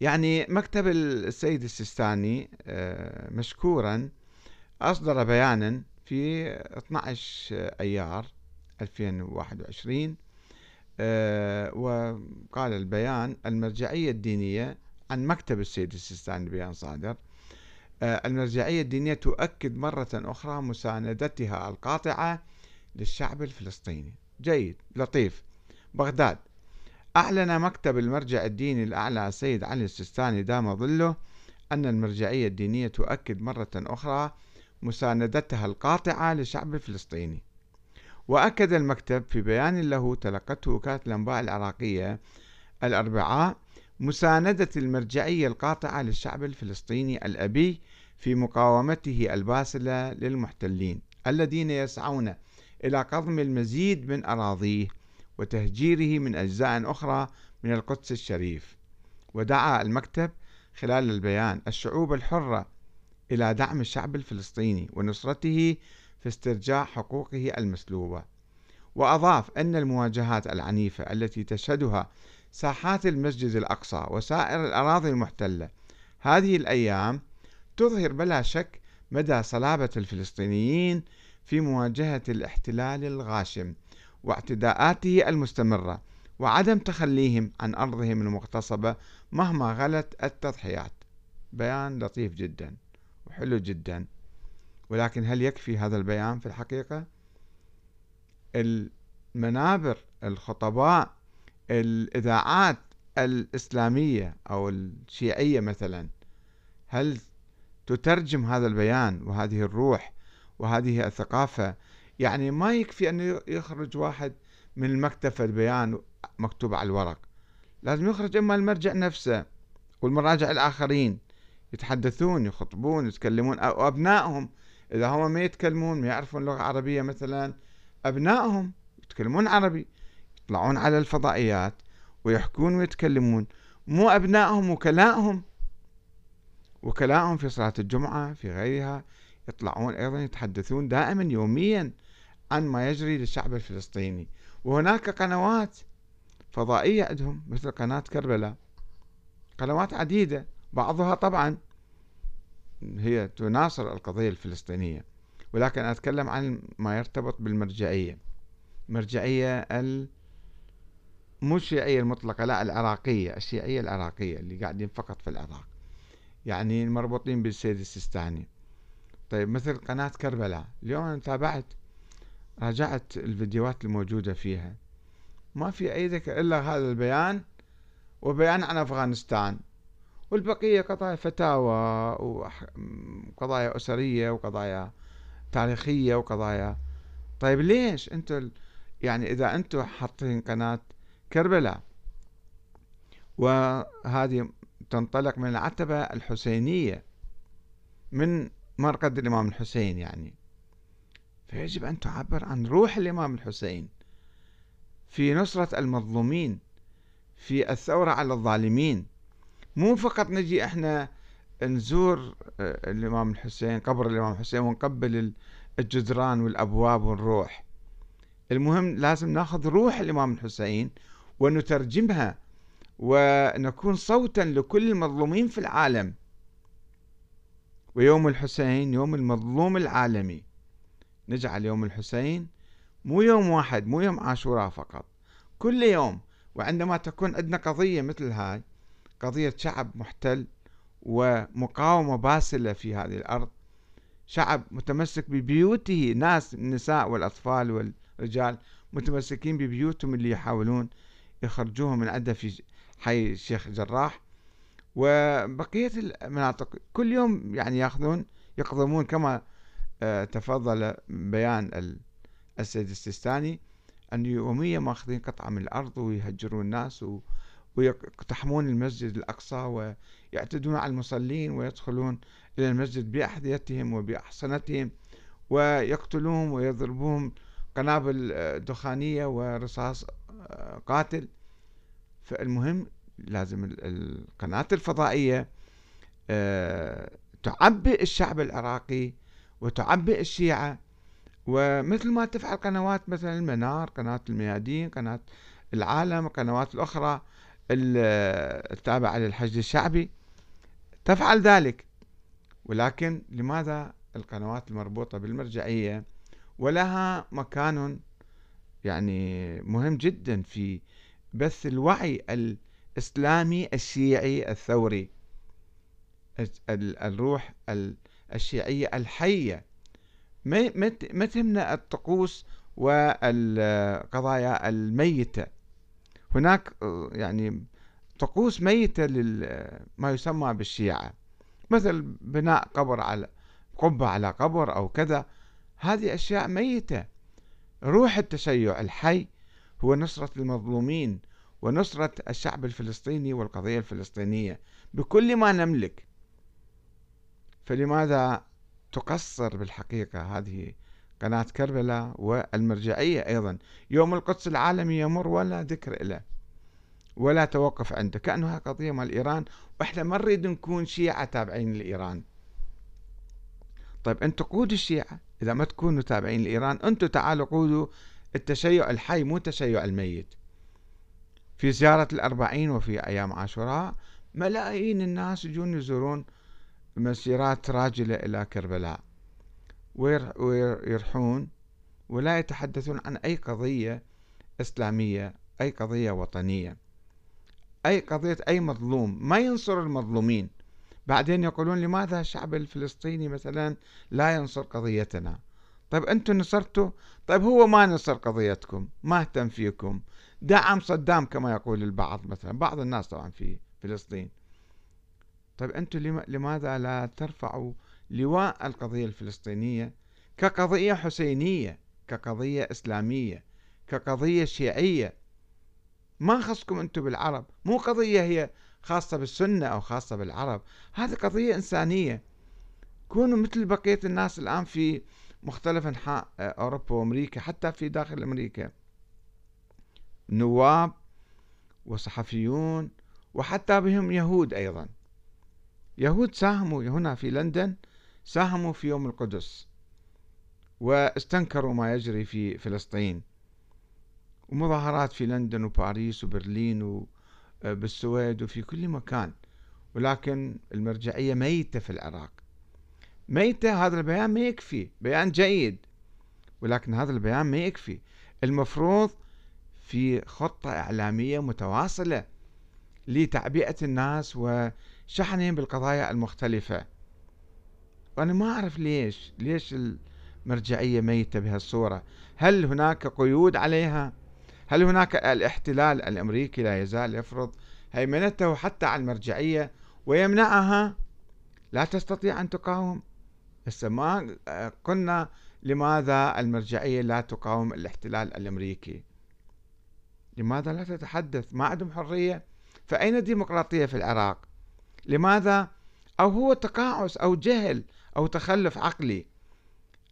يعني مكتب السيد السيستاني آه، مشكورا أصدر بيانا في 12 أيار 2021 آه، وقال البيان المرجعية الدينية عن مكتب السيد السيستاني بيان صادر آه، المرجعية الدينية تؤكد مرة أخرى مساندتها القاطعة للشعب الفلسطيني. جيد لطيف. بغداد. أعلن مكتب المرجع الديني الأعلى السيد علي السيستاني دام ظله أن المرجعية الدينية تؤكد مرة أخرى مساندتها القاطعة للشعب الفلسطيني وأكد المكتب في بيان له تلقته وكالة الأنباء العراقية الأربعاء مساندة المرجعية القاطعة للشعب الفلسطيني الأبي في مقاومته الباسلة للمحتلين الذين يسعون إلى قضم المزيد من أراضيه وتهجيره من أجزاء أخرى من القدس الشريف. ودعا المكتب خلال البيان الشعوب الحرة إلى دعم الشعب الفلسطيني ونصرته في استرجاع حقوقه المسلوبة. وأضاف أن المواجهات العنيفة التي تشهدها ساحات المسجد الأقصى وسائر الأراضي المحتلة هذه الأيام تظهر بلا شك مدى صلابة الفلسطينيين في مواجهة الاحتلال الغاشم واعتداءاته المستمرة وعدم تخليهم عن أرضهم المغتصبة مهما غلت التضحيات. بيان لطيف جدا وحلو جدا. ولكن هل يكفي هذا البيان في الحقيقة؟ المنابر الخطباء الإذاعات الإسلامية أو الشيعية مثلا هل تترجم هذا البيان وهذه الروح وهذه الثقافة يعني ما يكفي أن يخرج واحد من المكتب البيان مكتوب على الورق. لازم يخرج إما المرجع نفسه والمراجع الآخرين يتحدثون يخطبون يتكلمون. أو أبنائهم إذا هم ما يتكلمون ما يعرفون لغة عربية مثلا أبنائهم يتكلمون عربي يطلعون على الفضائيات ويحكون ويتكلمون. مو أبنائهم وكلائهم وكلائهم في صلاة الجمعة في غيرها يطلعون أيضا يتحدثون دائما يوميا. عن ما يجري للشعب الفلسطيني. وهناك قنوات فضائية عندهم مثل قناة كربلاء. قنوات عديدة بعضها طبعا هي تناصر القضية الفلسطينية. ولكن أتكلم عن ما يرتبط بالمرجعية. مرجعية ال مو الشيعية المطلقة لا العراقية الشيعية العراقية اللي قاعدين فقط في العراق. يعني المربوطين بالسيد السيستاني. طيب مثل قناة كربلاء. اليوم أنا تابعت راجعت الفيديوهات الموجودة فيها. ما في أي ذكر إلا هذا البيان وبيان عن أفغانستان. والبقية قضايا فتاوى وقضايا أسرية وقضايا تاريخية وقضايا. طيب ليش أنتم يعني إذا أنتم حاطين قناة كربلاء وهذه تنطلق من العتبة الحسينية من مرقد الإمام الحسين يعني. فيجب أن تعبر عن روح الإمام الحسين في نصرة المظلومين في الثورة على الظالمين. مو فقط نجي إحنا نزور آه، الإمام الحسين قبر الإمام الحسين ونقبل الجدران والأبواب ونروح المهم لازم ناخذ روح الإمام الحسين ونترجمها ونكون صوتا لكل المظلومين في العالم. ويوم الحسين يوم المظلوم العالمي. نجعل يوم الحسين مو يوم واحد مو يوم عاشوراء فقط. كل يوم وعندما تكون عندنا قضية مثل هاي قضية شعب محتل ومقاومة باسلة في هذه الأرض شعب متمسك ببيوته ناس النساء والأطفال والرجال متمسكين ببيوتهم اللي يحاولون يخرجوهم من عندها في حي الشيخ جراح. وبقية المناطق كل يوم يعني ياخذون يقضمون كما تفضل بيان السيد السيستاني أن يوميا ماخذين قطعة من الأرض ويهجرون الناس ويقتحمون المسجد الأقصى ويعتدون على المصلين ويدخلون إلى المسجد بأحذيتهم وبأحصنتهم ويقتلوهم ويضربوهم قنابل آه، دخانية ورصاص آه، قاتل. فالمهم لازم القناة الفضائية آه، تعبئ الشعب العراقي وتعبئ الشيعة. ومثل ما تفعل قنوات مثلا المنار قناة الميادين قناة العالم القنوات الأخرى التابعة للحشد الشعبي تفعل ذلك. ولكن لماذا القنوات المربوطة بالمرجعية ولها مكان يعني مهم جدا في بث الوعي الإسلامي الشيعي الثوري؟ الروح الشيعية الحية. ما تهمنا الطقوس والقضايا الميتة. هناك يعني طقوس ميتة لما يسمى بالشيعة. مثل بناء قبر على قبة على قبر أو كذا. هذه أشياء ميتة. روح التشيع الحي هو نصرة المظلومين ونصرة الشعب الفلسطيني والقضية الفلسطينية. بكل ما نملك. فلماذا تقصر بالحقيقة هذه قناة كربلاء والمرجعية أيضا؟ يوم القدس العالمي يمر ولا ذكر له ولا توقف عنده. كأنها قضية مال إيران وإحنا ما نريد نكون شيعة تابعين لإيران. طيب أنتم قودوا الشيعة؟ إذا ما تكونوا تابعين لإيران أنتم تعالوا قودوا التشيع الحي مو التشيع الميت. في زيارة الأربعين وفي أيام عاشوراء ملايين الناس يجون يزورون مسيرات راجلة إلى كربلاء. ويرحون ولا يتحدثون عن أي قضية إسلامية أي قضية وطنية. أي قضية أي مظلوم. ما ينصر المظلومين. بعدين يقولون لماذا الشعب الفلسطيني مثلا لا ينصر قضيتنا؟ طيب أنتم نصرتوا؟ طيب هو ما نصر قضيتكم ما اهتم فيكم. دعم صدام كما يقول البعض مثلا بعض الناس طبعا في فلسطين. طيب أنتم لماذا لا ترفعوا لواء القضية الفلسطينية كقضية حسينية كقضية إسلامية كقضية شيعية؟ ما خصكم أنتم بالعرب مو قضية هي خاصة بالسنة أو خاصة بالعرب هذه قضية إنسانية. كونوا مثل بقية الناس الآن في مختلف أنحاء أوروبا وأمريكا حتى في داخل أمريكا. نواب وصحفيون وحتى بهم يهود أيضا. يهود ساهموا هنا في لندن ساهموا في يوم القدس واستنكروا ما يجري في فلسطين. ومظاهرات في لندن وباريس وبرلين وبالسويد وفي كل مكان. ولكن المرجعية ميتة في العراق. ميتة هذا البيان ما يكفي. بيان جيد. ولكن هذا البيان ما يكفي. المفروض في خطة إعلامية متواصلة لتعبئة الناس وشحنهم بالقضايا المختلفة. وأنا ما أعرف ليش ليش المرجعية ميتة بهالصورة؟ هل هناك قيود عليها؟ هل هناك الاحتلال الأمريكي لا يزال يفرض هيمنته حتى على المرجعية ويمنعها؟ لا تستطيع أن تقاوم. هسه ما قلنا لماذا المرجعية لا تقاوم الاحتلال الأمريكي. لماذا لا تتحدث؟ ما عندهم حرية. فأين الديمقراطية في العراق؟ لماذا؟ أو هو تقاعس أو جهل أو تخلف عقلي.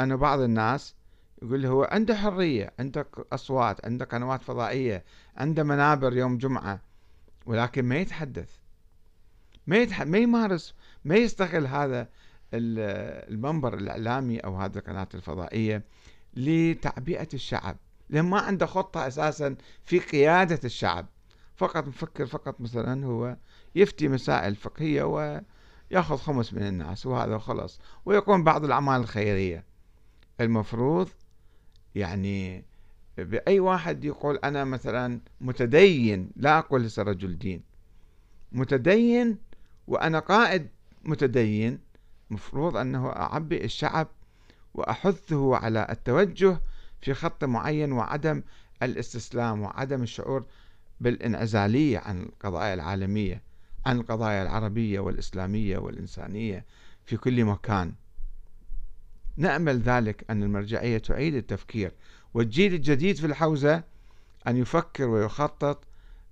أنا بعض الناس يقول هو عنده حرية عنده أصوات عنده قنوات فضائية عنده منابر يوم جمعة ولكن ما يتحدث. ما يتح... ما يمارس ما يستغل هذا المنبر الإعلامي أو هذه القناة الفضائية لتعبئة الشعب. لأن ما عنده خطة أساسا في قيادة الشعب. فقط مفكر فقط مثلا هو يفتي مسائل فقهية ويأخذ خمس من الناس وهذا خلص ويقوم بعض الأعمال الخيرية. المفروض يعني بأي واحد يقول أنا مثلا متدين لا أقول لسه رجل دين. متدين وأنا قائد متدين مفروض أنه أعبئ الشعب وأحثه على التوجه في خط معين وعدم الاستسلام وعدم الشعور بالانعزالية عن القضايا العالمية. عن القضايا العربية والإسلامية والإنسانية في كل مكان. نأمل ذلك أن المرجعية تعيد التفكير والجيل الجديد في الحوزة أن يفكر ويخطط.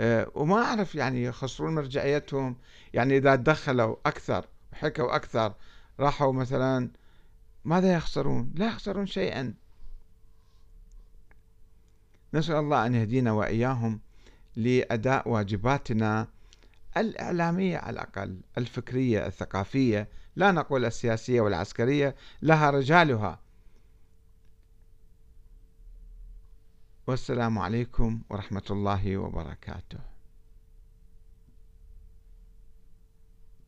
آه، وما أعرف يعني يخسرون مرجعيتهم. يعني إذا دخلوا أكثر وحكوا أكثر راحوا مثلا ماذا يخسرون؟ لا يخسرون شيئا. نسأل الله أن يهدينا وإياهم لأداء واجباتنا الإعلامية على الأقل الفكرية الثقافية لا نقول السياسية والعسكرية لها رجالها. والسلام عليكم ورحمة الله وبركاته.